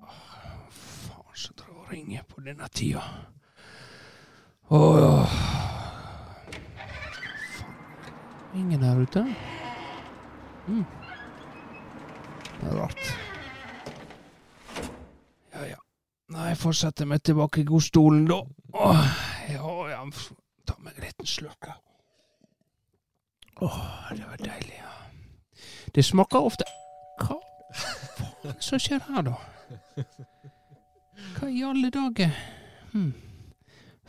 Faen, så drar og ringer på denne tida. Åh. Ingen her ute? Mm. Det er rart. Ja, ja. Nei, jeg får sette meg tilbake i godstolen, da. Åh, ja, ja. Ta meg en liten slurk. Åh, det var deilig, ja. Det smaker ofte Hva faen som skjer her, da? Hva i alle dager? Hm.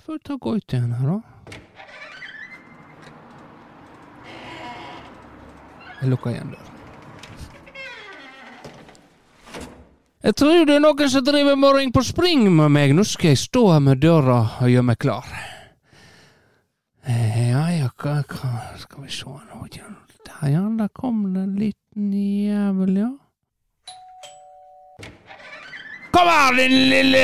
Får ta gå ut igjen her, da. Jeg lukker igjen døra. Jeg tror det er noen som driver morring på spring med meg. Nå skal jeg stå her med døra og gjøre meg klar. Eh, Ja, ja, hva, hva Skal vi se nå ja, Der, kom det en her, din lille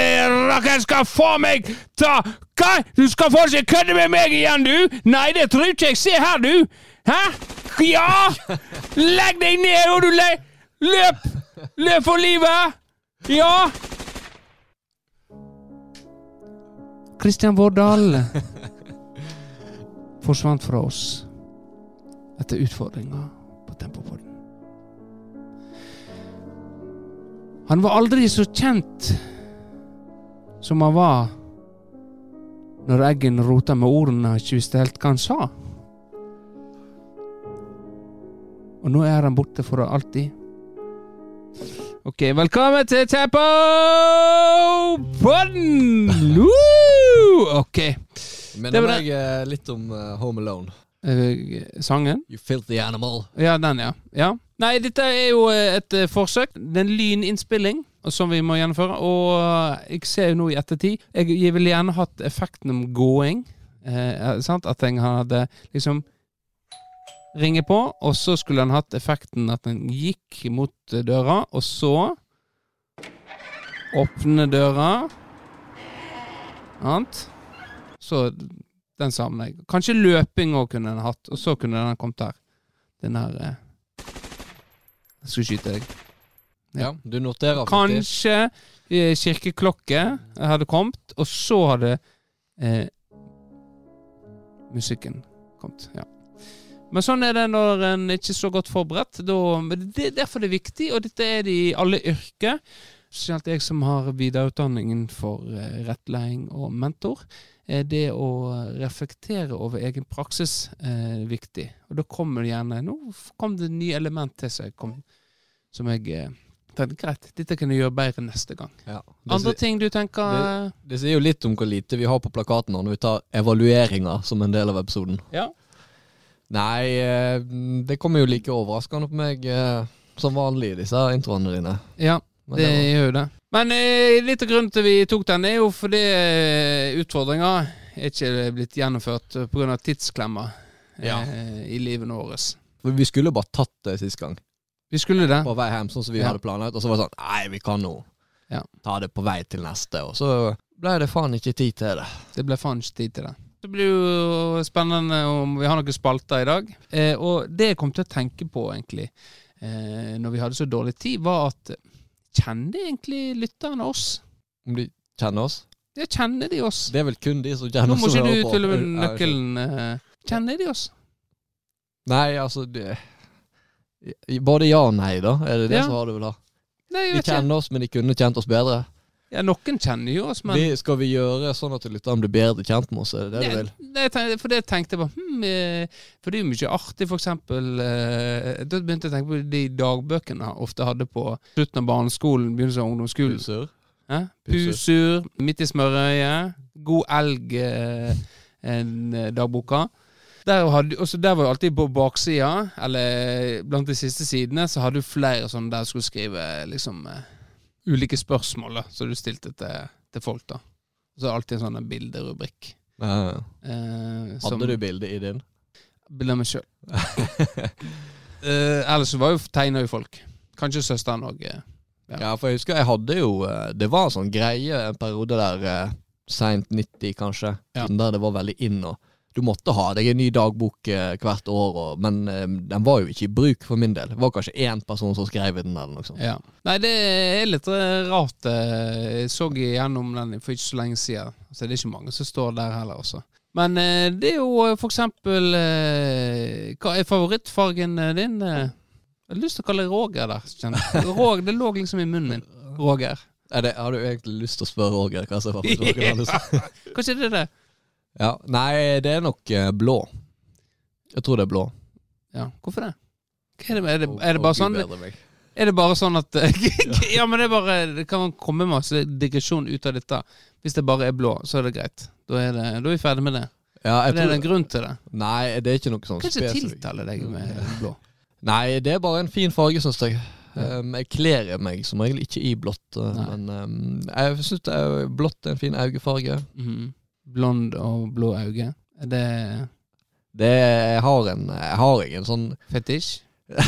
rakker, skal få meg ta Hva? Du skal få ikke kødde med meg igjen, du? Nei, det tror ikke jeg. Se her, du. Hæ? Ja! Legg deg ned, og du le... Løp! Løp for livet! Ja! Kristian Vårdal forsvant fra oss etter utfordringa på Tempopodden. Han var aldri så kjent som han var når Eggen rota med ordene og ikke visste helt hva han sa. Og nå er han borte for alltid. Ok, velkommen til Tempo-podden! Ok. Men Det det var meg eh, litt om eh, Home Alone. Uh, sangen? You filthy animal. Ja, den, ja. ja. Nei, dette er jo eh, et eh, forsøk. Det er en lyninnspilling som vi må gjennomføre. Og eh, jeg ser jo nå i ettertid Jeg, ville gjerne hatt effekten om gåing. Eh? At jeg hadde liksom Ringe på, og så skulle han hatt effekten at den gikk mot døra, og så Åpne døra. Annet. Så den savner jeg. Kanskje løping òg kunne den hatt, og så kunne den kommet her. Den her Jeg skal skyte deg. Ja, du noterer faktisk. Kanskje eh, kirkeklokke hadde kommet, og så hadde eh, musikken kommet. Ja. Men sånn er det når en ikke er så godt forberedt. Da, det er derfor det er viktig, og dette er det i alle yrker. Spesielt jeg som har videreutdanningen for eh, rettleding og mentor. Er det å reflektere over egen praksis eh, viktig. Og da kommer det gjerne Nå kom det nye element til seg kom, som jeg eh, tenkte greit, dette kan jeg gjøre bedre neste gang. Ja. Andre ting du tenker det- det sier jo litt om hvor lite vi har på plakaten når vi tar evalueringer som en del av episoden. Ja. Nei, eh, det kommer jo like overraskende på meg eh, som vanlig, disse introene dine. Ja, det det var- gjør jo det. Men eh, litt av grunnen til vi tok den, er jo fordi utfordringa utfordringer er ikke blitt gjennomført eh, pga. tidsklemmer eh, Ja. i livene våre. For vi skulle bare tatt det sist gang, Vi skulle det. på vei hjem, sånn som vi Ja. hadde planlagt. Og så var det sånn Nei, vi kan nå Ja. ta det på vei til neste. Og så ble det faen ikke tid til det. Det ble faen ikke tid til det. Det blir jo spennende om vi har noen spalter i dag. Eh, og det jeg kom til å tenke på, egentlig, eh, når vi hadde så dårlig tid, var at Kjenner egentlig lytterne oss? Om de kjenner oss? Ja, kjenner de oss? Det er vel kun de som kjenner oss. Nå må ikke du tulle med nøkkelen. eh. Kjenner de oss? Nei, altså det, Både ja og nei, da. Er det det Ja. som har det vel da? Nei, De kjenner ikke. oss, men de kunne kjent oss bedre. Ja, noen kjenner jo oss, men Vi, skal vi gjøre sånn at lytterne blir bedre kjent med oss? Er det det du vil? Nei, tenkte- for det tenkte jeg bare hmm, eh, For det er jo mye artig, for eksempel eh, Da begynte jeg å tenke på de dagbøkene jeg ofte hadde på slutten av barneskolen, begynnelsen av ungdomsskolen. Pusur? Eh? Pusur. Midt i smørøyet, God elg, eh, en, dagboka. Der, hadde, der var jo alltid på baksida, eller blant de siste sidene, så hadde du flere sånne der du skulle skrive liksom ulike spørsmål da, som du stilte til, til folk. da. Så er det alltid en sånn bilderubrikk. Ja. Eh, som- Hadde du bilde i din? Bilde av meg sjøl. Eh, ellers var jo tegna jo folk. Kanskje søsteren òg. Eh. Ja. Ja, for jeg husker jeg hadde jo eh, Det var en sånn greie en periode der eh, seint 90, kanskje, Ja. der det var veldig inn å du måtte ha deg en ny dagbok eh, hvert år, og, men eh, den var jo ikke i bruk for min del. Det var kanskje én person som skrev i den. eller noe sånt. Ja. Nei, det er litt eh, rart. Jeg så igjennom den for ikke så lenge siden. Så det er ikke mange som står der heller, også. Men det er jo for eksempel Hva er favorittfargen din? Jeg har lyst til å kalle Roger der. Roger, det lå liksom i munnen min. Roger. Er det, har du egentlig lyst til å spørre Roger hva som er favorittfargen? Kanskje det er det? Ja. Nei, det er nok eh, blå. Jeg tror det er blå. Ja, hvorfor det? Hva er, det, er, det, er det bare sånn. Er det bare sånn at Ja, men det er bare Det kan komme masse digresjon ut av dette. Hvis det bare er blå, så er det greit. Da er, det, da er vi ferdig med det. Ja, jeg det er en grunn til det. nei, det er ikke noe sånn spesifikt. Kanskje tiltaler deg med blå? Nei, det er bare en fin farge, syns jeg. Um, jeg kler meg som regel ikke i blått, uh, Nei. men um, jeg syns blått er en fin øyefarge. Mhm. Blond og blå øyne. Det Det jeg har en Jeg har ikke en sånn fetisj?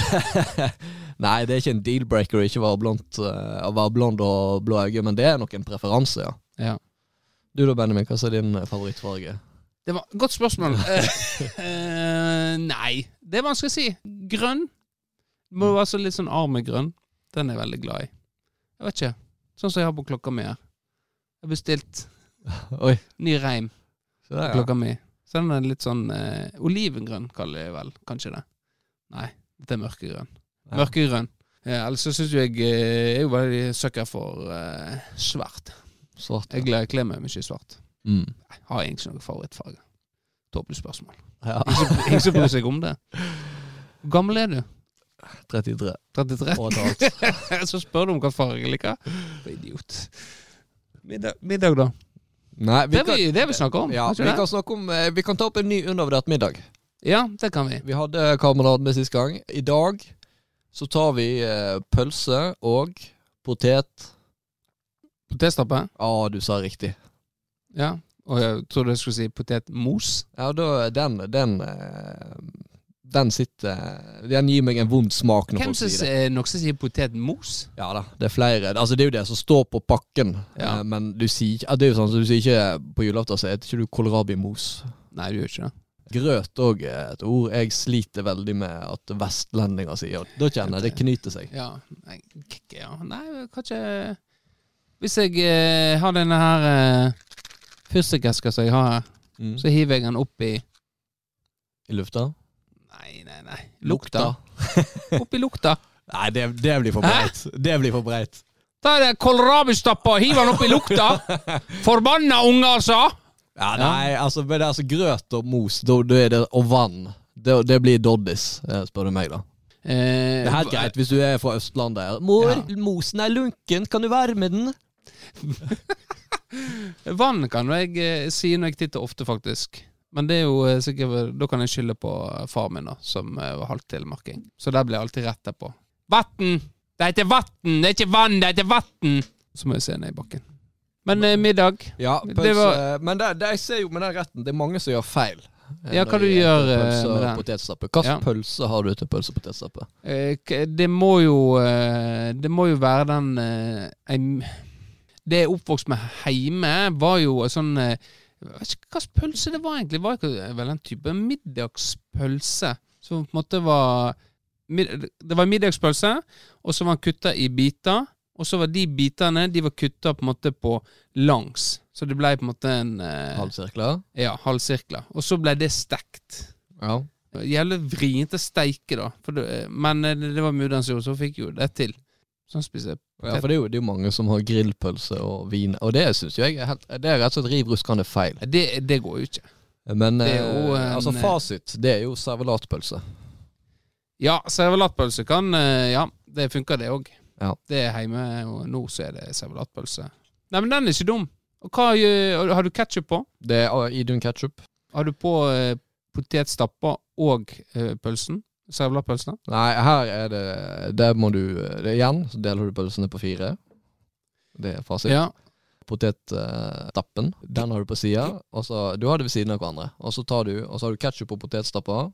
Nei, det er ikke en deal-breaker å ikke være, blondt, uh, å være blond og blå øyne, men det er nok en preferanse, ja. Ja. Du da, Benjamin, hva er din uh, favorittfarge? Det var Godt spørsmål. Eh, eh, nei, det er vanskelig å si. Grønn. Må være så litt sånn armegrønn. Den er jeg veldig glad i. Jeg vet ikke. Sånn som jeg har på klokka mi her. Jeg har bestilt Oi. ny reim Se der, ja. klokka mi. Så den er litt sånn eh, olivengrønn, kaller jeg vel kanskje det. Nei, dette er mørkegrønn. Ja. Mørkegrønn. Ja, ellers så syns jeg eh, Jeg er jo veldig sucker for eh, svart. Svart. Jeg gleder- kler meg mye i svart. Mm. Jeg har egentlig ikke noen favorittfarge. Tåpelig spørsmål. Ja. Ingen som bryr seg om det. Hvor gammel er du? 33. 33? Og et halvt. Så spør du om hva farge jeg liker. Idiot. Middag, middag da? Nei, vi Det kan, vi, det vi snakker om. ja, vi kan snakke om eh, Vi kan ta opp en ny undervurdert middag. ja, det kan vi. Vi hadde kameratene sist gang. I dag så tar vi eh, pølse og potet. Potetstappe? Ja, du sa riktig. Ja. Og jeg trodde jeg skulle si potetmos. Ja, da den Den, eh, den sitter Den gir meg en vond smak når Hvem folk sier det. noen som sier potetmos? Ja da, det er flere. Altså Det er jo det som står på pakken. Ja. Eh, men du sier Det er jo sånn, så du sier ikke på julaften så heter ikke du kålrabimos. Nei, du gjør ikke det. Grøt òg er et ord jeg sliter veldig med at vestlendinger sier. Da kjenner jeg det knyter seg. Ja. Nei, ja. Nei kanskje Hvis jeg eh, har denne her eh, fyrstikkeska som jeg har her, Mm. så hiver jeg den opp i I lufta? Nei, nei. Lukta. Oppi lukta. Nei, det, det blir for breit. Det blir for breit. Ta det kålrabistappa hiv den oppi lukta! Forbanna unge, altså! Ja, nei, altså, men det er altså grøt og mos, da, da er det, og vann. Det, det blir doddis, eh, spør du meg, da. Eh, Det er helt greit hvis du er fra Østlandet. Mor, Ja. mosen er lunken, kan du være med den? Vann kan jeg eh, si når jeg titter ofte, faktisk. Men det er jo eh, sikkert Da kan jeg skylde på eh, far min, da, som eh, var halvt telemarking. Så der blir jeg alltid rett på. Vatn! Det heter vatn! Det er ikke vann, det heter vatn! Så må jeg se ned i bakken. Men eh, middag Ja, Det var- Men det, det, jeg ser jo med den retten, det er mange som gjør feil. Ja, hva du gjør, pølse med den? potetstappe. Slags Ja. pølse har du til pølse og potetstappe? Det må jo Det må jo være den Det jeg er oppvokst med hjemme, var jo sånn Jeg vet ikke slags pølse det var egentlig. Det var vel en type middagspølse som på en måte var Det var middagspølse, og så var den kutta i biter. Og så var de bitene De var kutta på en måte på langs. Så det ble på en måte en eh, Halvsirkler? Ja, halvsirkler. Og så ble det stekt. Ja. Jævlig å steike, da. Det, men eh, det var mudderen som gjorde så fikk jo det til. Sånn spiser jeg ja, for det er, jo, det er jo mange som har grillpølse og vin, og det syns jeg er helt Det er rett og slett riv ruskende feil. det, det går jo ikke. Men Det er jo eh, en- altså fasit, det er jo servelatpølse. Ja, servelatpølse kan eh, Ja, det funker, det òg. Ja. Det er hjemme, og nå så er det servelatpølse. Nei, men den er ikke dum. Og hva gjør- Har du ketsjup på? Det er uh, Idun ketsjup. Har du på eh, potetstappa og eh, pølsen? Servelatpølsen? Nei, her er det Der må du det Igjen så deler du pølsene på fire. Det er fasit. Ja. Potetstappen, den har du på sida. Og så Du har det ved siden av hverandre. Og så tar du Og så har du ketsjup på potetstappa,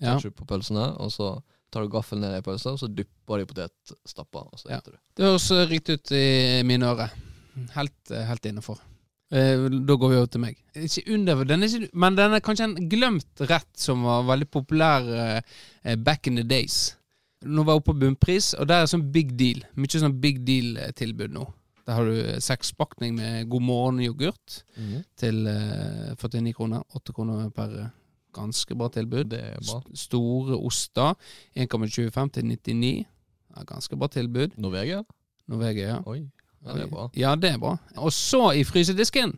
ketsjup på pølsene, og så tar du gaffelen ned i pølsa, og så dypper du i potetstappa, og så Ja. du. Det høres riktig ut i mine ører. Helt, helt innafor. Eh, da går vi over til meg. Ikke under, den er ikke, men den er kanskje en glemt rett som var veldig populær eh, back in the days. Nå var jeg oppe på bunnpris, og der er sånn big deal. Mye sånn big deal-tilbud nå. Der har du sekspakning med God morgen-yoghurt Mhm. til eh, 49 kroner. 8 kroner per eh, ganske bra tilbud. Det bra. St- Store oster. 1,25 til 99. Ja, ganske bra tilbud. Norvegia? Norvegia, ja. Oi. Ja, det er bra. Ja, det er bra. Og så, i frysedisken,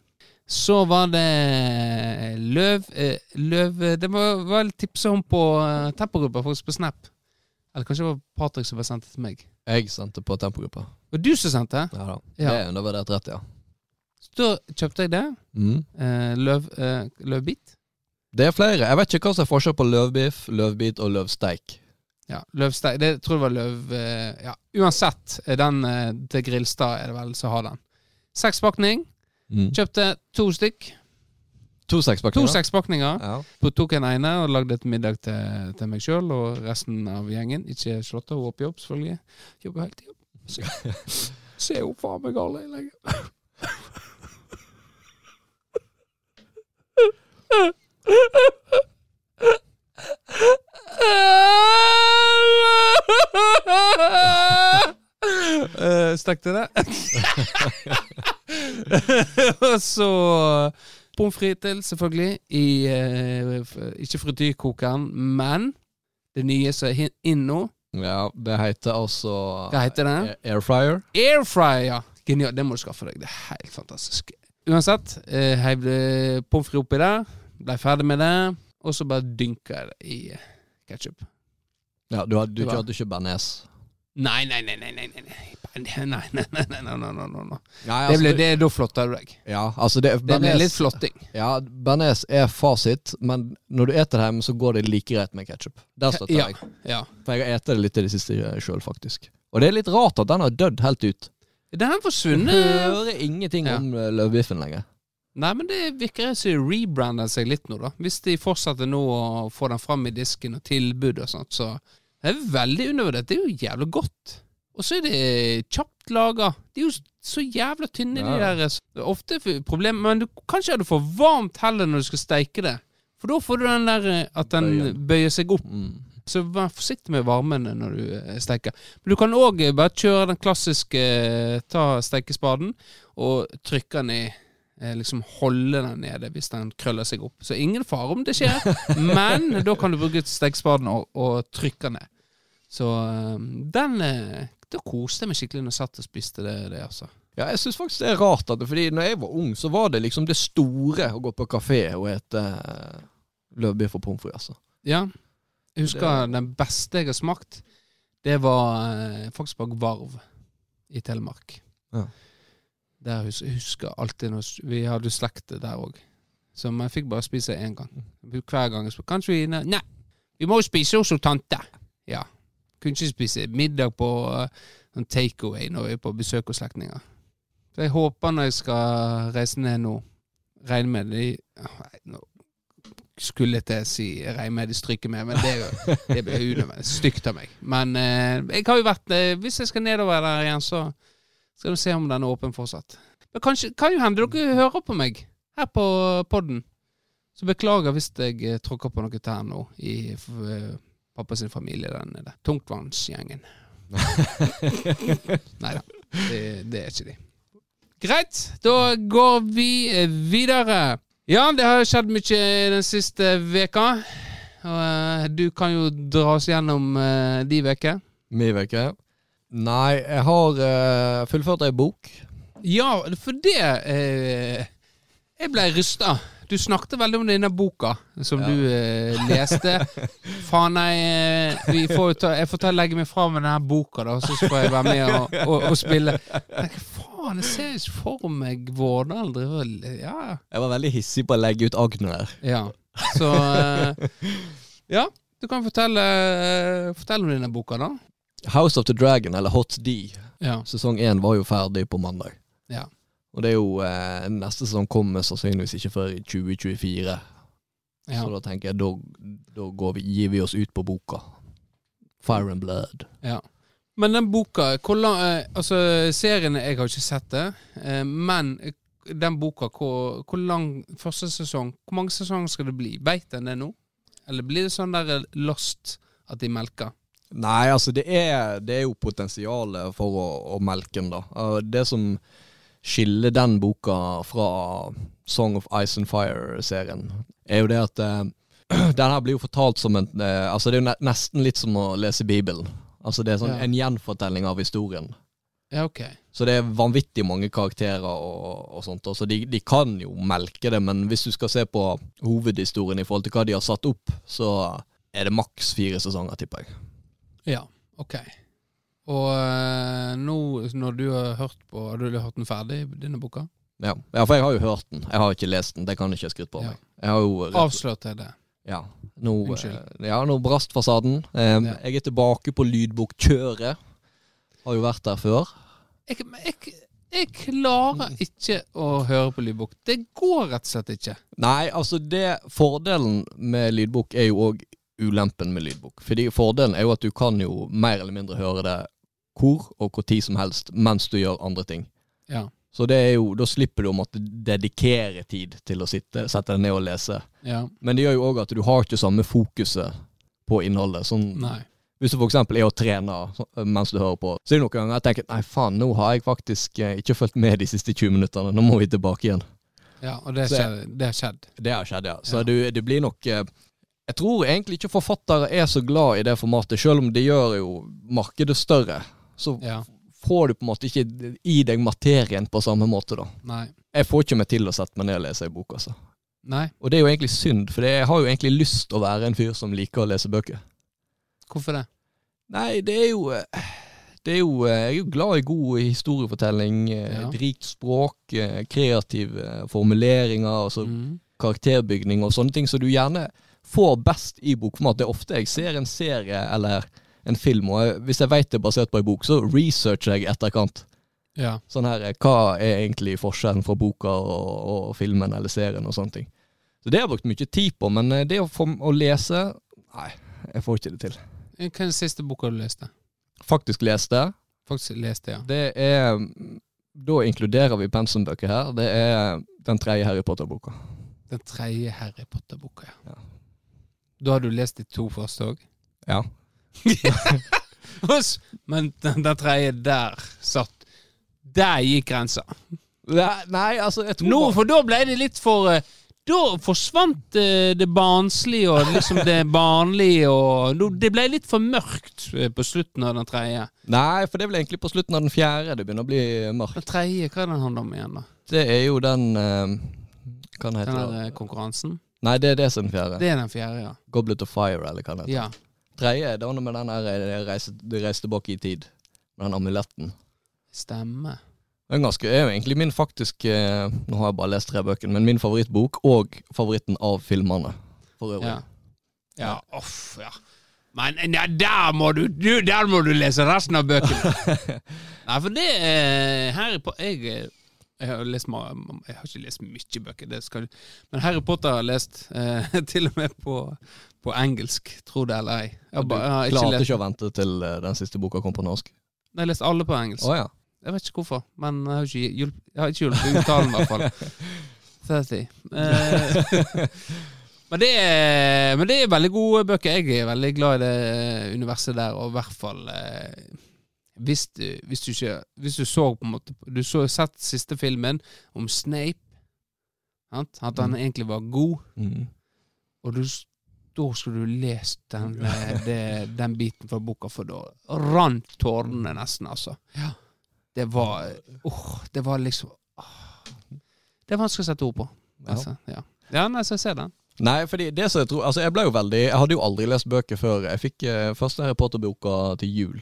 så var det løv eh, Løv Det var vel tipsa om på eh, tempogruppa, faktisk på Snap. Eller kanskje det var Patrick som var sendt til meg. Jeg sendte på tempogruppa. Og du som sendte? Ja da. Ja. Det er undervurdert rett, ja. Så da kjøpte jeg det. Eh, løv, eh, løvbit. Det er flere. Jeg vet ikke hva som er forskjell på løvbiff, løvbit og løvsteik. Ja, løvsteik. Det tror jeg var løv... eh, ja, uansett. eh, Den eh, til Grilstad er det vel som har den. Sekspakning. Mm. Kjøpte to stykk. To sekspakninger. To sekspakninger. Ja. Tok en ene og lagde et middag til, til meg sjøl og resten av gjengen. Ikke Charlotte, hun er på jobb, selvfølgelig. Jobber helt i jobb. Se- hun faen meg alle lenger. Uh, til det. og så pommes frites til, selvfølgelig, i uh, ikke frityrkokeren, men det nye som er inn nå. ja, det heter altså Hva heter det? Air- Airfryer. Airfryer, ja. Genialt. Det må du skaffe deg. Det er helt fantastisk. Uansett, uh, heiv pommes frites oppi der. Blei ferdig med det. Og så bare dynka jeg det i ketsjup. Ja, du, har- du kjørte ikke bearnés? Nei, nei, nei, nei, nei, nei, nei, nei, nei, nei, nei, nei, Det ble, det, da flotter du deg. Ja, altså det, Det ble litt flotting. Ja, bearnés er fasit, men når du eter det hjemme, så går det like greit med ketsjup. Der støtter Ja, jeg. ja. For jeg har spist det litt i det siste sjøl, faktisk. Og det er litt rart at den har dødd helt ut. Den har Du Jeg hører ingenting Ja. om eh, løvbiffen lenger. Nei, men det virker som de rebrander seg litt nå, da. Hvis de fortsetter nå å få den fram i disken og tilbud og sånt, så det er veldig undervurdert. Det er jo jævlig godt. Og så er det kjapt laga. De er jo så jævla tynne, de der. Det er ofte problem, men du kan ikke ha det for varmt heller når du skal steike det. For da får du den der eh, at den Bøyen. bøyer seg opp. Mm. Så vær forsiktig med varmen når du steiker. Men du kan òg bare kjøre den klassiske eh, ta steikespaden og trykke den i eh, Liksom holde den nede hvis den krøller seg opp. Så ingen fare om det skjer, men da kan du bruke stekespaden og, og trykke den ned. Så eh, den eh, Da koste jeg meg skikkelig når jeg satt og spiste det, det altså. Ja, jeg syns faktisk det er rart, at det, fordi når jeg var ung, så var det liksom det store å gå på kafé og ete eh, løvbiff og pommes frites. Altså. Ja. Jeg husker den beste jeg har smakt, det var eh, faktisk bak Varv i Telemark. Ja. Der jeg husker alltid når Vi hadde slekter slekt der òg. Så jeg fikk bare spise én gang. Hver gang jeg spurte Kanskje vi Nei, vi må jo spise hos tante. Ja. Kunne ikke spise middag på uh, takeaway når vi er på besøk hos slektninger. Så jeg håper når jeg skal reise ned nå Regner med de Nei, nå skulle jeg til å si regner med de stryker med, men det, jo, det blir unødvendig stygt av meg. Men uh, jeg har jo vært uh, Hvis jeg skal nedover der igjen, så skal vi se om den er åpen fortsatt. Men kanskje, kan jo hende dere hører på meg her på podden. Så beklager hvis jeg eh, tråkker på noe tær nå i eh, pappa sin familie der nede. Tungtvannsgjengen. Nei da, det, det er ikke de. Greit, da går vi eh, videre. Ja, det har skjedd mye den siste veka. Og du kan jo dra oss gjennom eh, de uker. Mi uke? Nei, jeg har uh, fullført ei bok. Ja, for det uh, Jeg ble rysta. Du snakket veldig om denne boka som Ja. du uh, leste. Faen, jeg, vi får ta, jeg får ta legge meg fra med denne boka, da, så får jeg være med og, og, og spille. Jeg faen, jeg ser ikke for meg Vårdal Ja, ja. Jeg var veldig hissig på å legge ut Agner. Ja. Så Ja, du kan fortelle, fortelle om denne boka, da. House of the Dragon, eller Hot D, Ja. sesong én var jo ferdig på mandag. Ja. Og det er jo eh, neste sesong kommer sannsynligvis ikke før i 2024. ja. Så da tenker jeg da, da går vi, gir vi oss ut på boka. Fire and Blood. Ja. Men den boka lang, eh, Altså, serien Jeg har ikke sett det, eh, men den boka, hvor, hvor lang første sesong Hvor mange sesonger skal det bli? Beit den det nå? Eller blir det sånn der lost at de melker? Nei, altså det er, det er jo potensialet for å, å melke den, da. Uh, Det som skiller den boka fra Song of Ice and Fire-serien, er jo det at eh, den her blir jo fortalt som en eh, Altså det er jo ne nesten litt som å lese Bibelen. Altså det er sånn Ja. en gjenfortelling av historien. Ja, ok. Så det er vanvittig mange karakterer og, og sånt. Så de, de kan jo melke det, men hvis du skal se på hovedhistorien i forhold til hva de har satt opp, så er det maks fire sesonger, tipper jeg. Ja, ok. Og eh, nå når du har hørt på Har du hørt den ferdig, denne boka? Ja. ja, for jeg har jo hørt den. Jeg har ikke lest den, det kan jeg ikke skryte på meg. Rett- Avslørte jeg det? Ja, nå, Unnskyld. eh, ja, nå brast fasaden. Um, Ja. Jeg er tilbake på lydbokkjøret. Har jo vært der før. Jeg, jeg, jeg klarer ikke å høre på lydbok. Det går rett og slett ikke. Nei, altså det Fordelen med lydbok er jo òg ulempen med lydbok. Fordi Fordelen er jo at du kan jo mer eller mindre høre det hvor og hvor tid som helst mens du gjør andre ting. Ja. Så det er jo, da slipper du å måtte dedikere tid til å sitte, sette deg ned og lese. ja. Men det gjør jo òg at du har ikke samme fokuset på innholdet. Sånn, Nei. Hvis du f.eks. er og trener mens du hører på, så er det noen ganger jeg tenker nei faen, nå har jeg faktisk eh, ikke fulgt med de siste 20 minuttene, nå må vi tilbake igjen. Ja, og det, det har skjedd. Det har skjedd, ja. Så Ja. Du, det blir nok eh, Jeg tror egentlig ikke forfattere er så glad i det formatet, selv om det gjør jo markedet større. Så Ja. får du på en måte ikke i deg materien på samme måte, da. Nei. Jeg får ikke meg til å sette meg ned og lese ei bok, altså. Nei. Og det er jo egentlig synd, for jeg har jo egentlig lyst til å være en fyr som liker å lese bøker. Hvorfor det? Nei, det er jo det er jo, Jeg er jo glad i god historiefortelling, eh, Ja. et rikt språk, eh, kreative formuleringer, altså Mm. karakterbygning og sånne ting som du gjerne får best i bokformat. Det er ofte jeg ser en serie eller en film, og jeg, hvis jeg vet det er basert på en bok, så researcher jeg etterkant. Ja. Sånn her, eh, Hva er egentlig forskjellen fra boka og, og filmen eller serien og sånne ting. Så det har jeg brukt mye tid på, men eh, det å, få, å lese Nei, jeg får ikke det til. Hva er den siste boka du leste? Faktisk leste, Faktisk leste, ja. det er Da inkluderer vi pensumbøker her. Det er den tredje Harry Potter-boka. Den tredje Harry Potter-boka, ja. Ja. Da har du lest de to første òg? Ja. Men den, den tredje der satt Der gikk grensa. Nei, nei, altså, jeg tror Nå, bare- for da ble det litt for eh, Da forsvant eh, det barnslige og liksom det barnlige og nå- Det ble litt for mørkt eh, på slutten av den tredje. Nei, for det er vel egentlig på slutten av den fjerde det begynner å bli mørkt. Den tredje, hva er den handler om igjen, da? Det er jo den eh, Hva den Den heter der den? eh, konkurransen? Nei, det er det som er den fjerde. Det er den fjerde, ja. Goblet of Fire, eller hva det heter. Ja. Tredje er det med den der eh, reise, reiste tilbake i tid. Med den amuletten. Stemmer. Det er, ganske, er jo egentlig min faktisk eh, Nå har jeg bare lest tre bøkene, men min favorittbok, og favoritten av filmene. For øvrig. Ja. Ja, uff, ja. Men ja, der, må du, du, der må du lese resten av bøkene. Nei, for det er Harry Potter jeg, eh, jeg har, lest, jeg har ikke lest mye bøker, det skal, men Harry Potter har jeg lest eh, til og med på, på engelsk, tro det eller ei. Jeg, ba- jeg har klarte ikke å vente til eh, den siste boka kom på norsk? Nei, Jeg har lest alle på engelsk. Oh, ja. Jeg vet ikke hvorfor, men jeg har ikke hjulpet, jeg har ikke hjulpet uttalen, i hvert fall. 30. Eh, men, det er, men det er veldig gode bøker. Jeg er veldig glad i det eh, universet der, og i hvert fall eh, hvis, du, hvis, du ikke, hvis du så på en måte Du så sett siste filmen om Snape, sant? at han Mm. egentlig var god, Mm. og du, da skulle du lest den, eh, det, den biten fra boka, for da rant tårene nesten, altså. Det var oh, det var liksom oh. Det er vanskelig å sette ord på. Ja. Altså, ja. ja, nei, så jeg ser den. Nei, fordi det som jeg tror Altså, jeg ble jo veldig Jeg hadde jo aldri lest bøker før. Jeg fikk eh, første Harry Potter-boka til jul.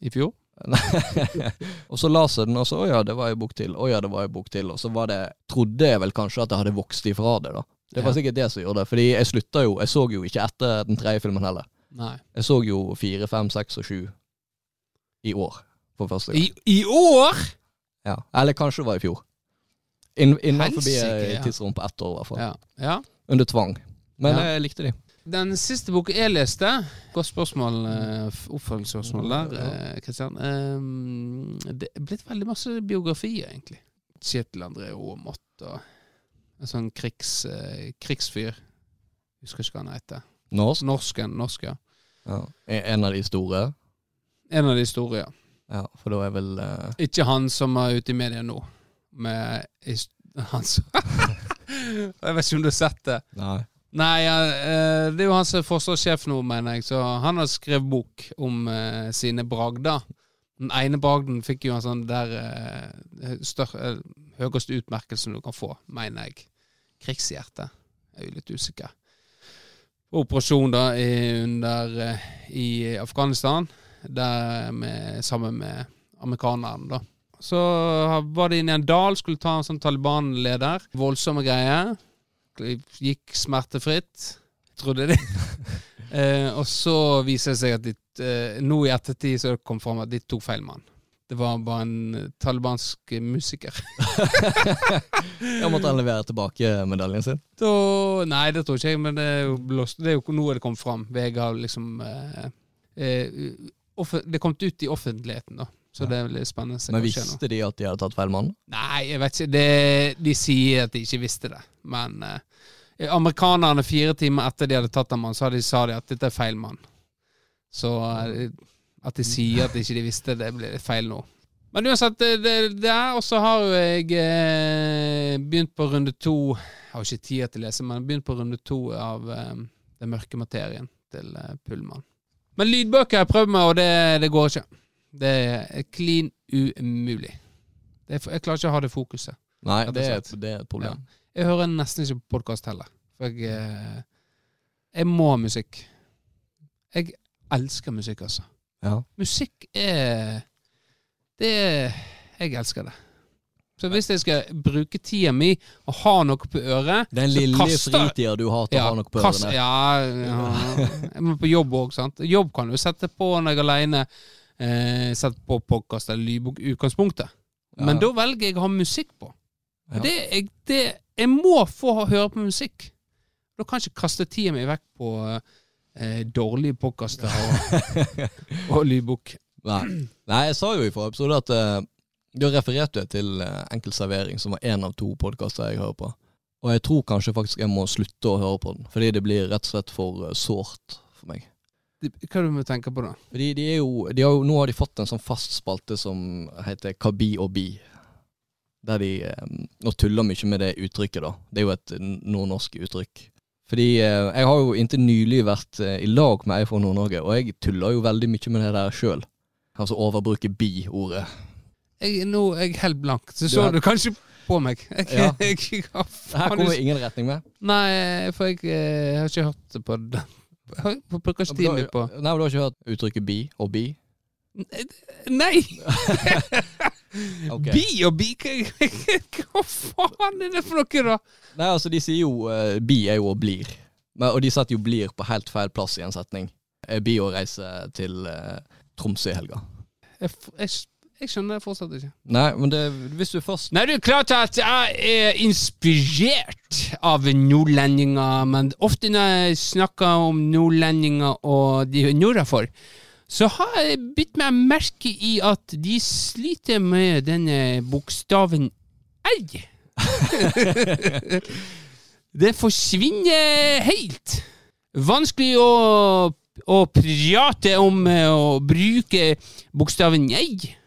I fjor? og så las jeg den, og så å ja, det var en bok til. Å ja, det var en bok til. Og så var det Trodde jeg vel kanskje at jeg hadde vokst ifra det, da. Det var Ja. sikkert det som gjorde det. Fordi jeg slutta jo Jeg så jo ikke etter den tredje filmen heller. Nei. Jeg så jo fire, fem, seks og sju i år. For første gang. I, I år?! Ja. Eller kanskje det var i fjor. Inn, Innenfor Helsike, ja. tidsrom på ett år, i hvert fall. Ja. ja. Under tvang. Men jeg likte de. Den siste boka jeg leste Godt spørsmål, eh, oppfølgingsspørsmål der, Kristian. Eh, det er blitt veldig masse biografier, egentlig. Kjetil André Aamodt og en sånn krigs, eh, krigsfyr. Husker ikke hva han heter. Norsk? Norsken. Norsk, ja. Ja. En av de store? En av de store, ja. Ja, for da er vel uh... Ikke han som er ute i media nå, med han som Jeg vet ikke om du har sett det. Nei. Nei, eh, det er jo han som er forsvarssjef nå, mener jeg. Så han har skrevet bok om uh, sine bragder. Den ene bragden fikk jo en sånn der uh, høyeste utmerkelsen du kan få, mener jeg. Krigshjerte. Jeg er jo litt usikker. Operasjon da i, under i Afghanistan, der med, sammen med amerikanerne, da. Så var det inne i en dal, skulle ta en sånn Taliban-leder. Voldsomme greier. Gikk smertefritt, trodde de. eh, og så viser det seg at de, eh, nå i ettertid så kom det fram at de tok feil mann. Det var bare en eh, talibansk musiker. Ja, måtte han levere tilbake medaljen sin? Da, nei, det tror ikke jeg, men det er jo, blåst, det er jo nå det kommet fram. VG har liksom eh, eh, Det kommet ut i offentligheten, da. Så det veldig spennende. Men visste de at de hadde tatt feil mann? Nei, jeg vet ikke. Det, de sier at de ikke visste det. Men eh, amerikanerne fire timer etter de hadde tatt en mann, så de, sa de at dette er feil mann. Så eh, at de sier at de ikke visste det, blir feil nå. Men uansett, det, det, det er, og så har jo jeg eh, begynt på runde to Jeg har ikke tid til å lese, men begynt på runde to av eh, Den mørke materien til eh, Pullman. Men lydbøker jeg prøvd med, og det, det går ikke. Det er klin umulig. Det er, jeg klarer ikke å ha det fokuset. Nei, det er, et, det er et problem. Jeg hører nesten ikke på podkast heller. For jeg eh, Jeg må ha musikk. Jeg elsker musikk, altså. Ja. Musikk er Det er Jeg elsker det. Så hvis jeg skal bruke tida mi og ha noe på øret Den lille kaster- fritida du har til å ha noe på kast- ørene. Ja, ja. Jeg må på jobb òg, sant. Jobb kan du sette på når jeg er aleine. Eh, sett på podkast eller lydbok i utgangspunktet. Men da velger jeg å ha musikk på. Ja. Det, jeg, det, jeg må få høre på musikk. Da kan jeg ikke kaste tida mi vekk på eh, dårlige podkaster og, og lydbok. Nei. Nei, jeg sa jo i forrige episode at uh, da refererte jeg til uh, Enkel servering, som var én av to podkaster jeg hører på. Og jeg tror kanskje faktisk jeg må slutte å høre på den, fordi det blir rett og slett for uh, sårt for meg. Hva er det du må tenke på da? Fordi de er jo, de har jo Nå har de fått en sånn fast spalte som heter Kabi og bi. Der de eh, Nå tuller mye med det uttrykket, da. Det er jo et nordnorsk uttrykk. Fordi eh, jeg har jo inntil nylig vært eh, i lag med ei fra Nord-Norge, og jeg tuller jo veldig mye med det der sjøl. Altså overbruke bi-ordet. Jeg, nå er jeg helt blank. Så så Du er- kanskje på meg. Jeg, Ja. jeg, jeg, Det her kommer ingen retning med. Nei, for jeg, eh, har ikke hørt det på den. Jeg bruker du tiden på Nei, men Du har ikke hørt uttrykket bi og bi? Nei! okay. Bi og bi hva, hva faen er det for noe, da? Nei, altså De sier jo uh, bi er jo og blir. Men, og de setter jo blir på helt feil plass i en setning. Er bi å reise til uh, Tromsø i helga? Jeg, jeg, jeg skjønner det fortsatt ikke. Nei, men det, hvis du først Nei, det er klart at jeg er inspirert av nordlendinger, men ofte når jeg snakker om nordlendinger og de nordafor, så har jeg bitt meg merke i at de sliter med denne bokstaven R. det forsvinner helt. Vanskelig å, å prate om eh, å bruke bokstaven jeg.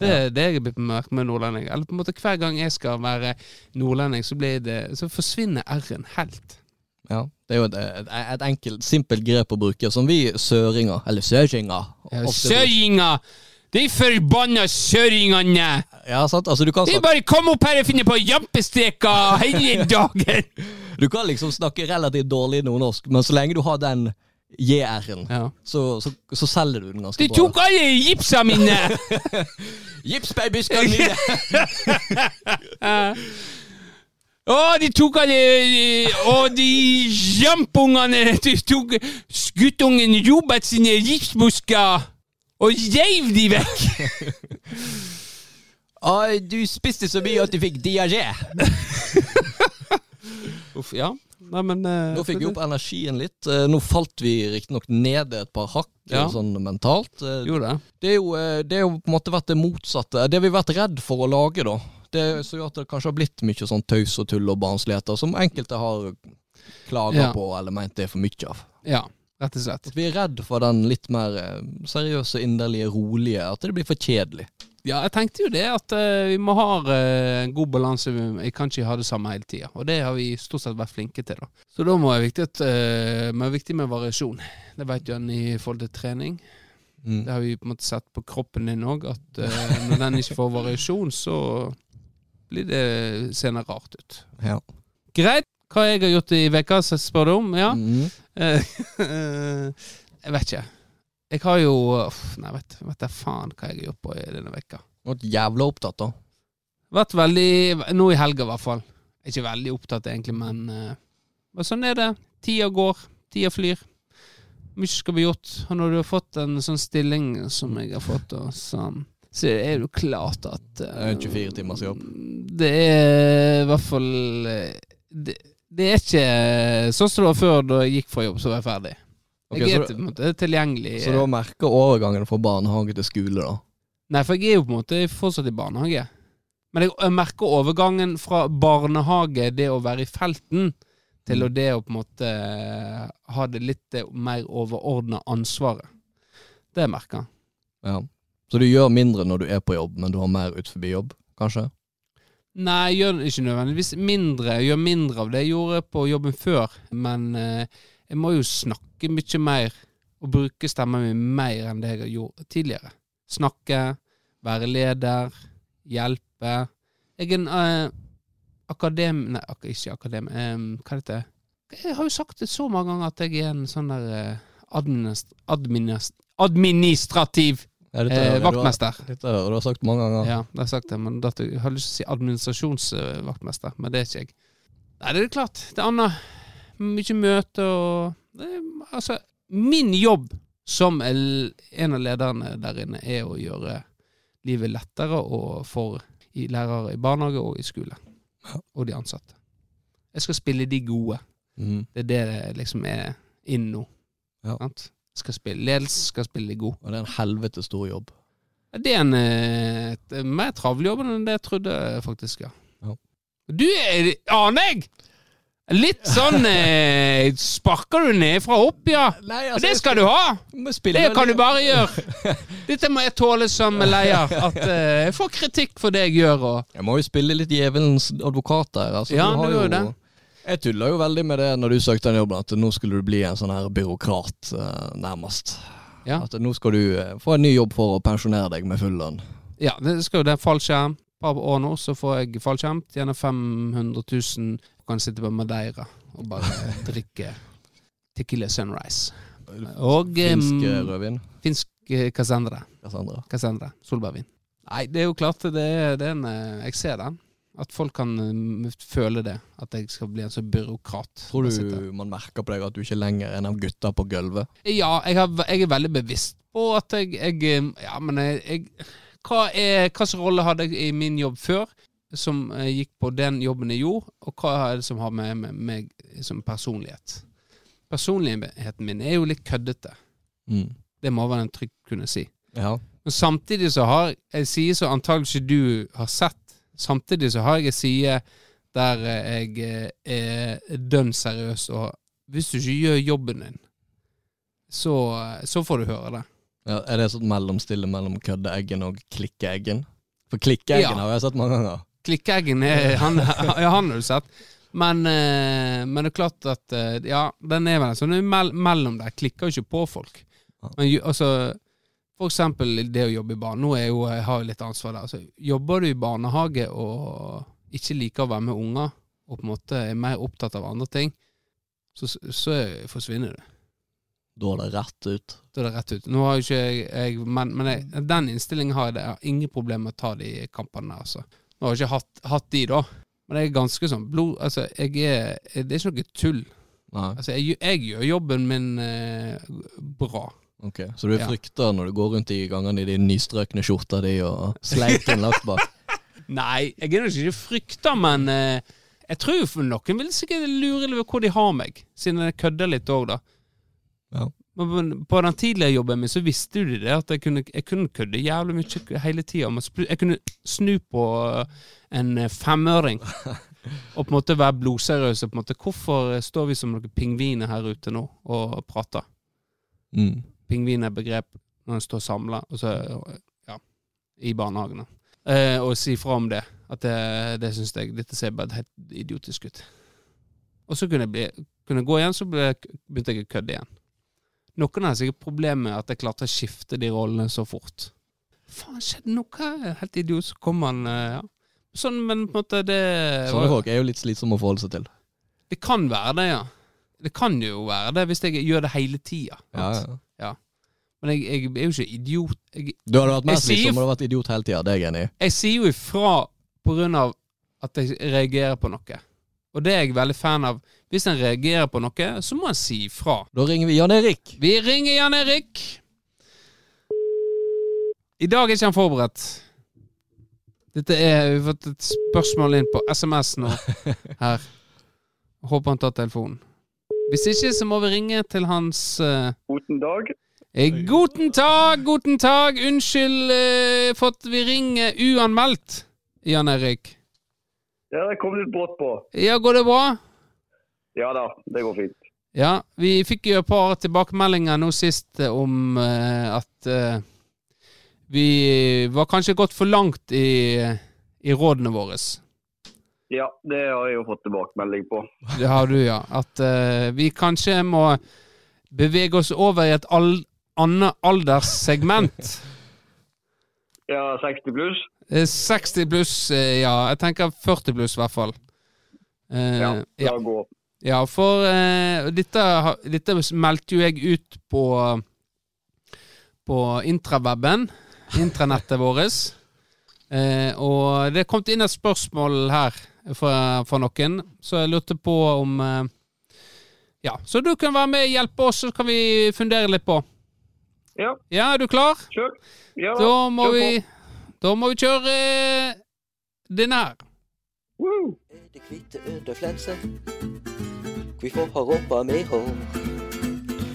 Det er det jeg har merket med nordlending. Eller på en måte Hver gang jeg skal være nordlending, så, blir det, så forsvinner r-en helt. Ja, Det er jo et, et, et enkelt, simpelt grep å bruke, som vi søringer, eller søringer Ja, Søringer! De forbanna søringene! Ja, sant? Altså, du kan, De bare kom opp her og finner på jampestreker hele dagen! du kan liksom snakke relativt dårlig nordnorsk, men så lenge du har den JR-en, Ja. så, så, så selger du den ganske De bra. tok alle gipsa mine! Gipsbabyskene mine! Å, de tok alle Å, de jampungene De tok guttungen Robert sine gipsbusker og reiv de vekk! Å, du spiste så mye at du fikk diaré. Uff, ja. Nei, men uh, Nå fikk vi opp energien litt. Eh, Nå falt vi riktignok ned et par hakk Ja. sånn mentalt. Eh, Jo det. Det er jo, eh, det er jo på en måte vært det motsatte. Det vi har vært redd for å lage, da. Det som gjør at det kanskje har blitt mye sånn tøys og tull og barnsligheter, som enkelte har klaga Ja. på eller ment det er for mye av. Ja, rett og slett. At vi er redd for den litt mer eh, seriøse, inderlige, rolige. At det blir for kjedelig. Ja, jeg tenkte jo det, at uh, vi må ha eh, en god balanse. Vi kan ikke ha det samme hele tida. Og det har vi stort sett vært flinke til, da. Så da må det være viktig, at, er viktig med variasjon. Det vet en i forhold til trening. Mm. Det har vi på en måte sett på kroppen din òg, at når den ikke får variasjon, så blir det senere rart ut. Ja. Greit. Hva jeg har gjort i veka, så spør du om? Ja. Mm. Eh, jeg vet ikke. Jeg har jo Nei, vet, vet jeg faen hva jeg har gjort på i denne veka. Vært jævla opptatt, da. Vært veldig Nå i helga, i hvert fall. Ikke veldig opptatt, egentlig, men uh, sånn er det. Tida går. Tida flyr. Mye skal bli gjort. Og når du har fått en sånn stilling som jeg har fått, og så, så er det jo klart at uh, er 24 timers jobb. Det er i hvert fall eh, det, det er ikke sånn som det var før da jeg gikk fra jobb, så var jeg ferdig. Okay, jeg er så, på en måte tilgjengelig. så du har merka overgangen fra barnehage til skole, da? Nei, for jeg er jo på en måte fortsatt i barnehage. Men jeg, merker overgangen fra barnehage, det å være i felten, til Mm. det å på en måte eh, ha det litt eh, mer overordna ansvaret. Det merker jeg. Ja. Så du gjør mindre når du er på jobb, men du har mer ut forbi jobb, kanskje? Nei, gjør ikke nødvendigvis mindre. Gjør mindre av det jeg gjorde på jobben før. Men eh, jeg må jo snakke mye mer, og bruke stemmen min mer enn det jeg har gjort tidligere. Snakke, være leder, hjelpe. Jeg er en eh, akadem... Nei, ak ikke akadem... Eh, hva heter det? Jeg har jo sagt det så mange ganger at jeg er en sånn der eh, administ administ administrativ Ja, dette eh, hører du har- vaktmester. Dette har du har sagt mange ganger. Ja, det har jeg sagt det, men dette, jeg har lyst til å si administrasjonsvaktmester, men det er ikke jeg. Nei, det er klart. Det er annet. Mye møte og er- Altså, min jobb som en av lederne der inne er å gjøre livet lettere for i lærere i barnehage og i skole. Og de ansatte. Jeg skal spille de gode. Mm. Det er det det liksom er inn nå. Ja. Sant? Skal spille ledelse, skal spille god. Og det er en helvete stor jobb. Det er en eh, et, mer travel jobb enn det jeg trodde, faktisk. ja. Ja. Du er Aner jeg! Litt sånn eh, Sparker du ned fra opp, ja. Nei, altså, det skal du ha! Det kan du bare gjøre. Dette må jeg tåle som leier. At eh, jeg får kritikk for det jeg gjør. Og, Jeg må jo spille litt djevelens advokat der. Altså, Ja, du har gjør det. Jeg tulla jo veldig med det når du søkte den jobben, at nå skulle du bli en sånn her byråkrat, eh, nærmest. ja. At nå skal du eh, få en ny jobb for å pensjonere deg med full lønn. ja, det skal jo det. Fallskjerm. Et par år nå, så får jeg fallskjerm. Tjener 500 000. Kan sitte på Madeira og bare drikke Tequila Sunrise. Og Finsk rødvin. finsk eh, Cassandra. Cassandra. Cassandra. Solbærvin. Nei, det er jo klart det det er en Jeg ser den. At folk kan eh, føle det. At jeg skal bli en sånn byråkrat. Tror du man merker på deg at du ikke lenger er en av gutta på gulvet? Ja, jeg, har, jeg er veldig bevisst på at jeg, jeg eh, Ja, men jeg, hva er, slags rolle hadde jeg i min jobb før, som eh, gikk på den jobben jeg gjorde, og hva er det som har med med meg som personlighet? Personligheten min er jo litt køddete. Mm. Det må være en trygt kunne si. Ja. Men samtidig så har jeg sier så antagelig ikke du har sett. Samtidig så har jeg en side der eh, jeg eh, er dønn seriøs, og hvis du ikke gjør jobben din, så, så får du høre det. ja. Er det sånn mellomstille mellom køddeeggen og klikkeeggen? For klikkeeggen Ja. har jeg sett mange ganger. Klikkeeggen er han, ja, han har du sett. Men, eh, men det er klart at eh, Ja, den er vel en sånn mell mellom der. Klikker jo ikke på folk. Men altså For eksempel det å jobbe i barn. Nå er jo, jeg har jeg litt ansvar der. Altså, jobber du i barnehage og ikke liker å være med unger, og på en måte er mer opptatt av andre ting, så, så forsvinner du. Da er det rett ut. Da er det rett ut. Nå har jo ikke jeg, jeg Men, men jeg, den innstillingen har jeg. det. Har ingen problemer med å ta de kampene der, altså. Nå har jeg ikke hatt, hatt de, da. Men jeg er ganske sånn blod Altså, jeg er Det er ikke noe tull. Nei, Altså, jeg, jeg gjør jobben min eh, bra. Ok. Så du Ja. frykter når du går rundt i gangene i de nystrøkne skjorta di og sleiken lagt bak? Nei, jeg er nok ikke frykta, men eh, Jeg tror jo noen vil sikkert lure litt hvor de har meg, siden jeg kødder litt òg, da. Ja. Men på- den tidligere jobben min så visste jo de det, at jeg kunne, jeg kunne kødde jævlig mye hele tida. Jeg kunne snu på en eh, femøring og på en måte være blodseriøs. Hvorfor står vi som noen pingviner her ute nå og prater? Mm. Pingvin er begrep når en står samla ja, i barnehagene. Eh, og si fra om det. At det, det syns jeg Dette ser bare helt idiotisk ut. Og så kunne jeg, bli, kunne jeg gå igjen, så ble, begynte jeg å kødde igjen. Noen har sikkert problemer med at jeg klarte å skifte de rollene så fort. Faen, skjedde noe helt idiot, så kom han eh, ja. Sånn, men på en måte det Sånne folk er jo litt slitsomme å forholde seg til. Det kan være det, ja. Det kan jo være det, hvis jeg gjør det hele tida. Ja, ja. Men jeg, jeg er jo ikke idiot. Jeg, Du hadde vært mest Jeg sier- slitsom om du hadde vært idiot hele tida, det er jeg enig i. jeg sier jo ifra på grunn av at jeg reagerer på noe. Og det er jeg veldig fan av. Hvis en reagerer på noe, så må en si ifra. Da ringer vi Jan Erik. Vi ringer Jan Erik. I dag er ikke han forberedt. Dette er Vi har fått et spørsmål inn på SMS nå. Her. Håper han tar telefonen. Hvis ikke, så må vi ringe til hans uh... Guten dag. Eh, Guten tag, guten tag. Unnskyld eh, for at vi ringer uanmeldt, Jan Erik. Ja, det kom litt brått på. Ja, går det bra? Ja da, det går fint. Ja, vi fikk jo et par tilbakemeldinger nå sist eh, om eh, at eh, vi var kanskje gått for langt i, i rådene våre. Ja, det har jeg jo fått tilbakemelding på. Det har du, ja. At eh, vi kanskje må bevege oss over i et annet alderssegment. Ja, 60 pluss. Eh, 60 pluss, eh, ja. Jeg tenker 40 pluss, i hvert fall. Eh, Ja, ja. la gå. Ja, for eh, dette, dette meldte jo jeg ut på på intraweben, intranettet vårt. Eh, og det kom inn et spørsmål her fra, fra noen, så jeg lurte på om eh, Ja, så du kan være med og hjelpe oss, så kan vi fundere litt på. Ja, Ja, er du klar? kjør. Ja, Da må kjør på. vi Da må vi kjøre eh, denne her. Woo! Er det hvite under flensen? Hvorfor har rumpa mi hår?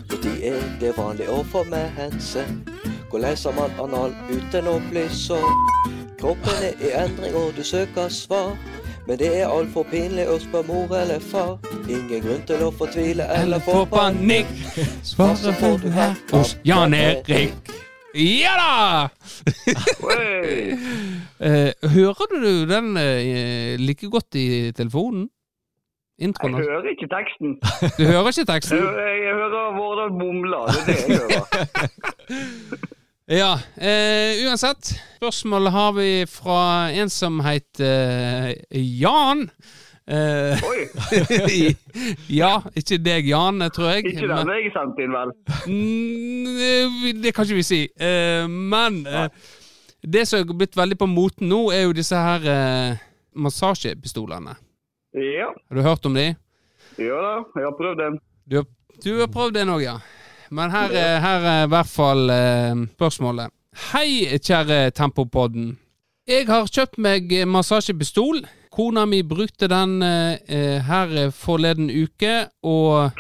Når er det vanlig å få mensen? Hvordan leser man anal uten å bli sår? Kroppen er i endring og du søker svar. Men det er altfor pinlig å spørre mor eller far. Ingen grunn til å fortvile eller få panikk. Svaret får du her hos Jan Erik. Ja da! Eh, hører du den eh, like godt i telefonen? Jeg Introen? jeg hører ikke teksten. Du hører ikke Jeg, teksten? hører- jeg hører Vårdal mumle. Det er det jeg hører. Ja. Eh, uansett, spørsmålet har vi fra en som heter eh, Jan. Eh, Oi, ja, ikke deg, Jan, tror jeg. ikke den jeg sendte inn, vel? Mm, Det kan ikke vi si. Eh, men eh, det som er blitt veldig på moten nå, er jo disse her eh, massasjepistolene. Ja, Har du hørt om de? ja da. Jeg har prøvd en. Du har, du har prøvd en òg, ja. Men her, er- her er i hvert fall eh, spørsmålet. Hei, kjære Tempopodden. Jeg har kjøpt meg eh, massasjepistol. Kona mi brukte den eh, eh, her forleden uke, og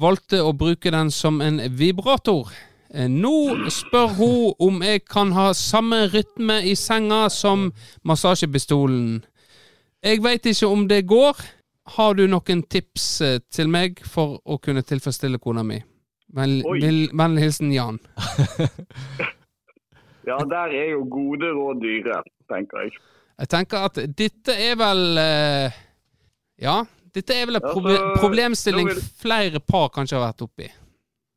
valgte å bruke den som en vibrator. Eh, Nå spør hun om jeg kan ha samme rytme i senga som massasjepistolen. Jeg veit ikke om det går. Har du noen tips eh, til meg for å kunne tilfredsstille kona mi? Vennlig hilsen Jan. Ja, der er jo gode råd dyre, tenker jeg. Jeg tenker at dette er vel eh, Ja, dette er vel en proble så- problemstilling flere par kanskje har vært oppi.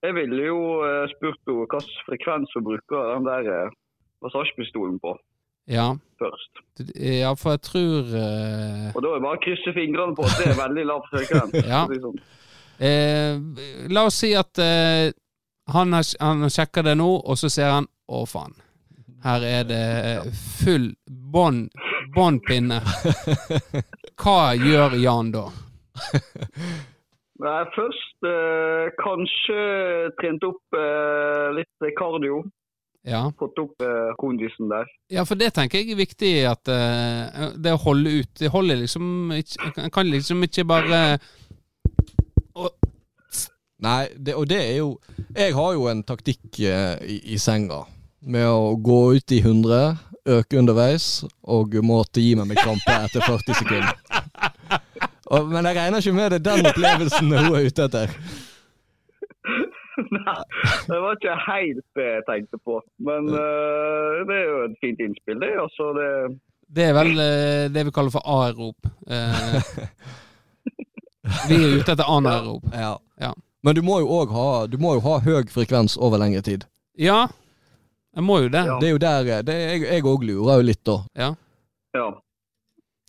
Jeg ville jo eh, spurt henne hvilken frekvens hun bruker den der eh, massasjepistolen på Ja, først. ja for jeg tror uh... Og da er det bare å krysse fingrene på at det er veldig lav frekvens. Ja. Eh, La oss si at eh, han, har, han sjekker det nå, og så ser han Å, faen. Her er det eh, full båndpinne. Hva gjør Jan da? Nei, først eh, kanskje trent opp eh, litt kardio. Ja. fått opp eh, kondisen der. ja, for det tenker jeg er viktig at eh, det å holde ut Det holder liksom ikke En kan liksom ikke bare Nei, det, og det er jo Jeg har jo en taktikk eh, i, i senga med å gå ut i 100, øke underveis og måtte gi meg med krampe etter 40 sekunder. Og, men jeg regner ikke med det er den opplevelsen hun er ute etter. Nei, det var ikke helt det jeg tenkte på. Men uh, det er jo et fint innspill, det. Altså, det Det er vel eh, det vi kaller for aerop. Eh, vi er ute etter anaerop. Ja. Ja. Men du må jo òg ha ha høy frekvens over lengre tid. Ja, jeg må jo det. Ja. Det er jo der det, er- Jeg òg lurer jo litt, da. Ja. Ja.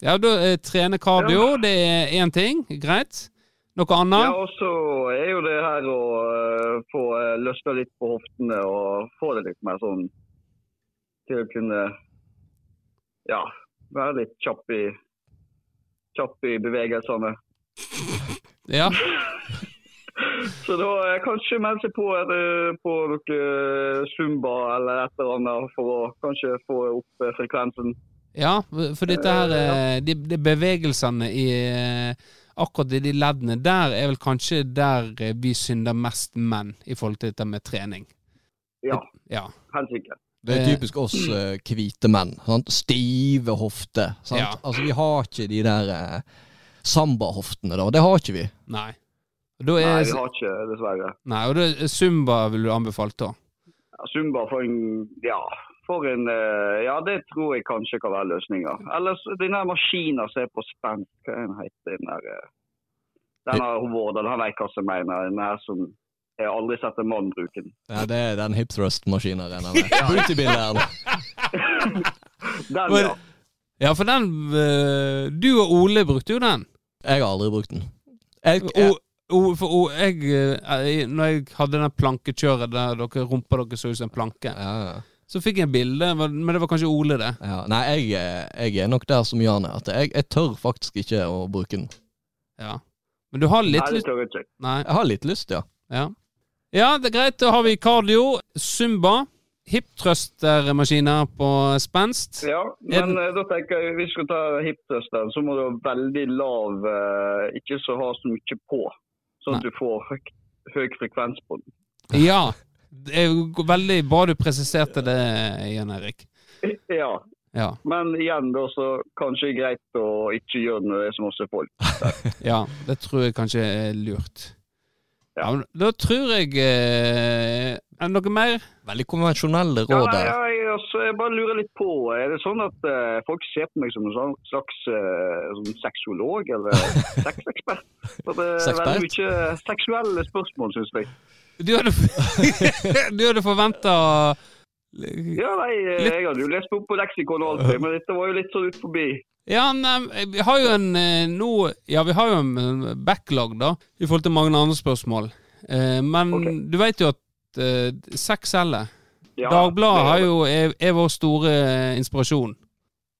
Ja, du eh, trene kardio, det er én ting. Greit. Noe annet? Ja, og så er jo det her å uh, få uh, løsna litt på hoftene og få det litt mer sånn til å kunne ja, være litt kjapp i, kjapp i bevegelsene. Ja. Så da eh, kanskje melde seg på, på noe eh, zumba eller et eller annet for å kanskje få opp eh, frekvensen. ja, for dette her de, de bevegelsene i Akkurat i de leddene der er vel kanskje der vi synder mest menn i forhold til dette med trening. Ja, Ja. helt sikkert. Det er typisk oss hvite menn. Sant? Stive hofter. Sant? Ja. Altså, vi har ikke de der eh, samba-hoftene, da. Det har ikke vi. Nei. Og er, Nei, vi har ikke, dessverre. nei, og da er Zumba vil du anbefalt da? Ja, Zumba for en Ja, for en eh, Ja, det tror jeg kanskje kan være løsninga. Ellers den der maskinen som er på spent, hva er den heter den der eh, Den har Vårdal, han veit hva som mener. Den her som jeg har aldri sett en mann bruke den. Ja, det er den hip thrust-maskinen, regner jeg med. Bootybilderen. Den, Men- ja. Ja, for den eh, Du og Ole brukte jo den. Jeg har aldri brukt den. Jeg, jeg, O, for o, jeg, eh, når jeg hadde den plankekjøret der dere rumpa dere så ut som en planke, ja, ja. så fikk jeg en bilde, men det var kanskje Ole, det. Ja, nei, jeg, eh, jeg er nok der som Jan er. At jeg, jeg tør faktisk ikke å bruke den. Ja. Men du har litt Nei, lyst. Nei. Jeg har litt lyst, ja. Ja. ja, det er greit. Da har vi kardio, zumba, hipthruster-maskiner på spenst. Ja, men den- eh, da tenker jeg hvis vi skal ta hipthrusteren, så må du ha veldig lav Ikke så ha så mye på, sånn at du får høy, høy frekvens på den. Ja. Det er jo veldig bra du presiserte det, Jan Erik. Ja, Ja. men igjen da så kanskje greit å ikke gjøre det når det er så masse folk. ja. Det tror jeg kanskje er lurt. Ja, Ja. men da tror jeg eh, Er det noe mer? Veldig konvensjonelle råd der. ja, jeg, altså, jeg bare lurer litt på, er det sånn at eh, folk ser på meg som en sånn slags eh, sexolog eller sexekspert? For det er veldig mye seksuelle spørsmål, syns jeg. Du hadde, du hadde forventa Ja, nei, eh, jeg hadde jo lest opp på leksikon og alt men dette var jo litt sånn ut forbi. Ja, nei, vi har jo en eh, nå Ja, vi har jo en backlog, da, i forhold til mange andre spørsmål. Eh, men okay. du vet jo at uh, sex selger. Ja, Dagbladet er jo, er, er vår store eh, inspirasjon.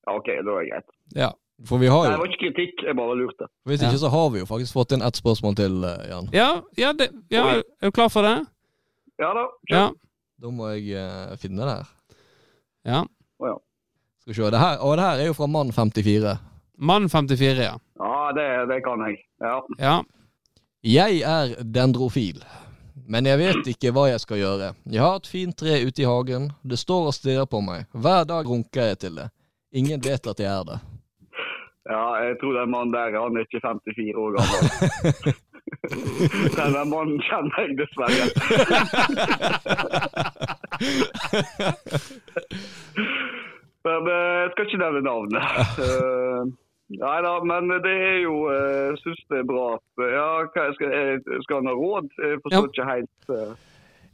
Ja, OK, da er det greit. Ja. For vi har Nei, det var ikke kritikk, jeg bare lurte. Hvis Ja. ikke så har vi jo faktisk fått inn ett spørsmål til, eh, Jan. Ja, ja, det, ja er du klar for det? Ja da. kjør. Ja. Da må jeg eh, finne det her. ja. Skal vi se. Det her, og det her er jo fra mann 54. Mann 54, ja. Ja, det, det kan jeg. Ja. ja. Jeg er dendrofil, men jeg vet ikke hva jeg skal gjøre. Jeg har et fint tre ute i hagen. Det står og stirrer på meg. Hver dag runker jeg til det. Ingen vet at jeg er det. ja, jeg tror den mannen der han er ikke 54 år gammel. Den der mannen kjenner jeg dessverre. Men eh, jeg skal ikke nevne navnet. Nei da, men det er jo Jeg syns det er bra at Ja, hva skal, jeg skal han ha råd? Jeg forstår Ja. ikke helt eh,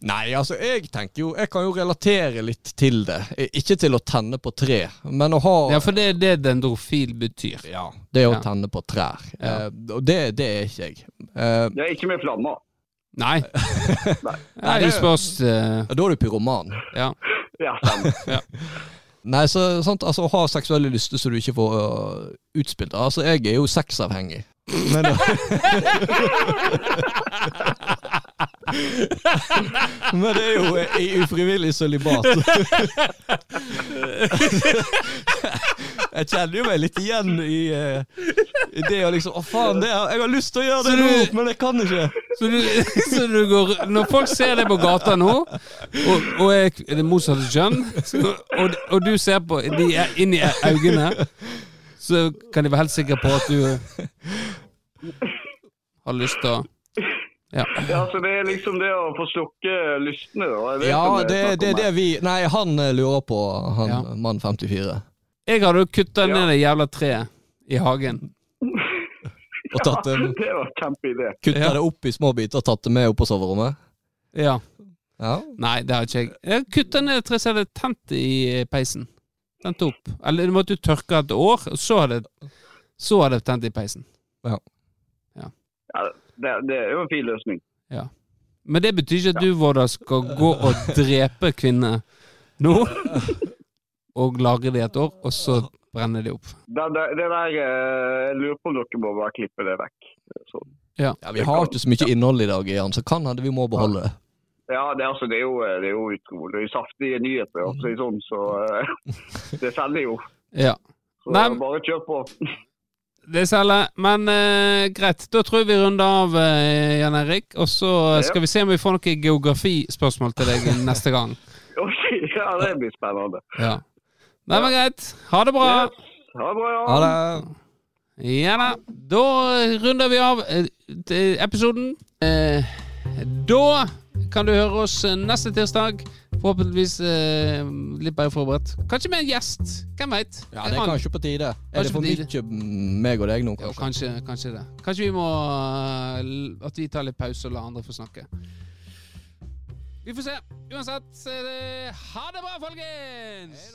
Nei, altså jeg tenker jo Jeg kan jo relatere litt til det. Ikke til å tenne på tre, men å ha ja, for det er det dendrofil betyr. Ja, det å Ja. tenne på trær. Ja. Eh, og det, det er ikke jeg. Eh, Det er ikke med flammer. Nei. Nei. Nei, det spørs eh, da er du pyroman. Ja. Ja, ja. Nei, så sant, altså å ha seksuelle lyster så du ikke får uh, utspilt det. Altså, jeg er jo sexavhengig. Men, Men det er jo i ufrivillig sølibat. Jeg kjenner jo meg litt igjen i, eh, i det å liksom Å, faen, det er, jeg har lyst til å gjøre det Så nå, du- men jeg kan ikke. Så du, så du går Når folk ser deg på gata nå, og, og er det motsatte kjønn, og, og du ser på de er inn i øynene, så kan de være helt sikre på at du har lyst til å Ja. Ja, så det er liksom det å få slukke lystene, da. Ja, det, snakk det er det vi Nei, han eh, lurer på, han Ja. mann 54. Jeg hadde jo kutta Ja. ned det jævla treet i hagen. Og tatt det, Det var kjempeidé. kutta Ja. det opp i små biter og tatt det med opp på soverommet. Ja. Ja. Nei, det har ikke jeg. Jeg kutta ned et tre så hadde tent i peisen. Tent opp. Eller du måtte jo tørke et år, og så hadde så hadde jeg tent i peisen. Ja, det, det er jo en fin løsning. Men det betyr ikke at du, Vårda, skal gå og drepe kvinner nå. Og lagre de et år, og så brenne de opp. Det, det, det der eh, Jeg lurer på om dere må bare klippe det vekk. Så. ja, Vi har ikke så mye innhold i dag, Jan, så kan hende vi må beholde det. Ja, det, altså, det, er jo, det er jo utrolig saftige nyheter, for å si det sånn, så eh, det selger jo. Ja. Så Nei, bare kjør på. Det selger. Men eh, greit, da tror jeg vi runder av, eh, Jan Erik. Og så skal vi se om vi får noen geografispørsmål til deg neste gang. Ja, det blir spennende. Ja. Nei, men greit. Ha det bra. Yes. Ha det bra, ja. Ha det. Ja da. Da runder vi av eh, episoden. Eh, da kan du høre oss eh, neste tirsdag. Forhåpentligvis eh, litt bedre forberedt. Kanskje med en gjest. Hvem veit? Ja, det er kanskje på tide. Er Kanskje det for mye meg og deg nå, Jo, kanskje? kanskje, kanskje det. Kanskje vi må eh, At vi tar litt pause og lar andre få snakke. Vi får se. Uansett, eh, ha det bra, folkens!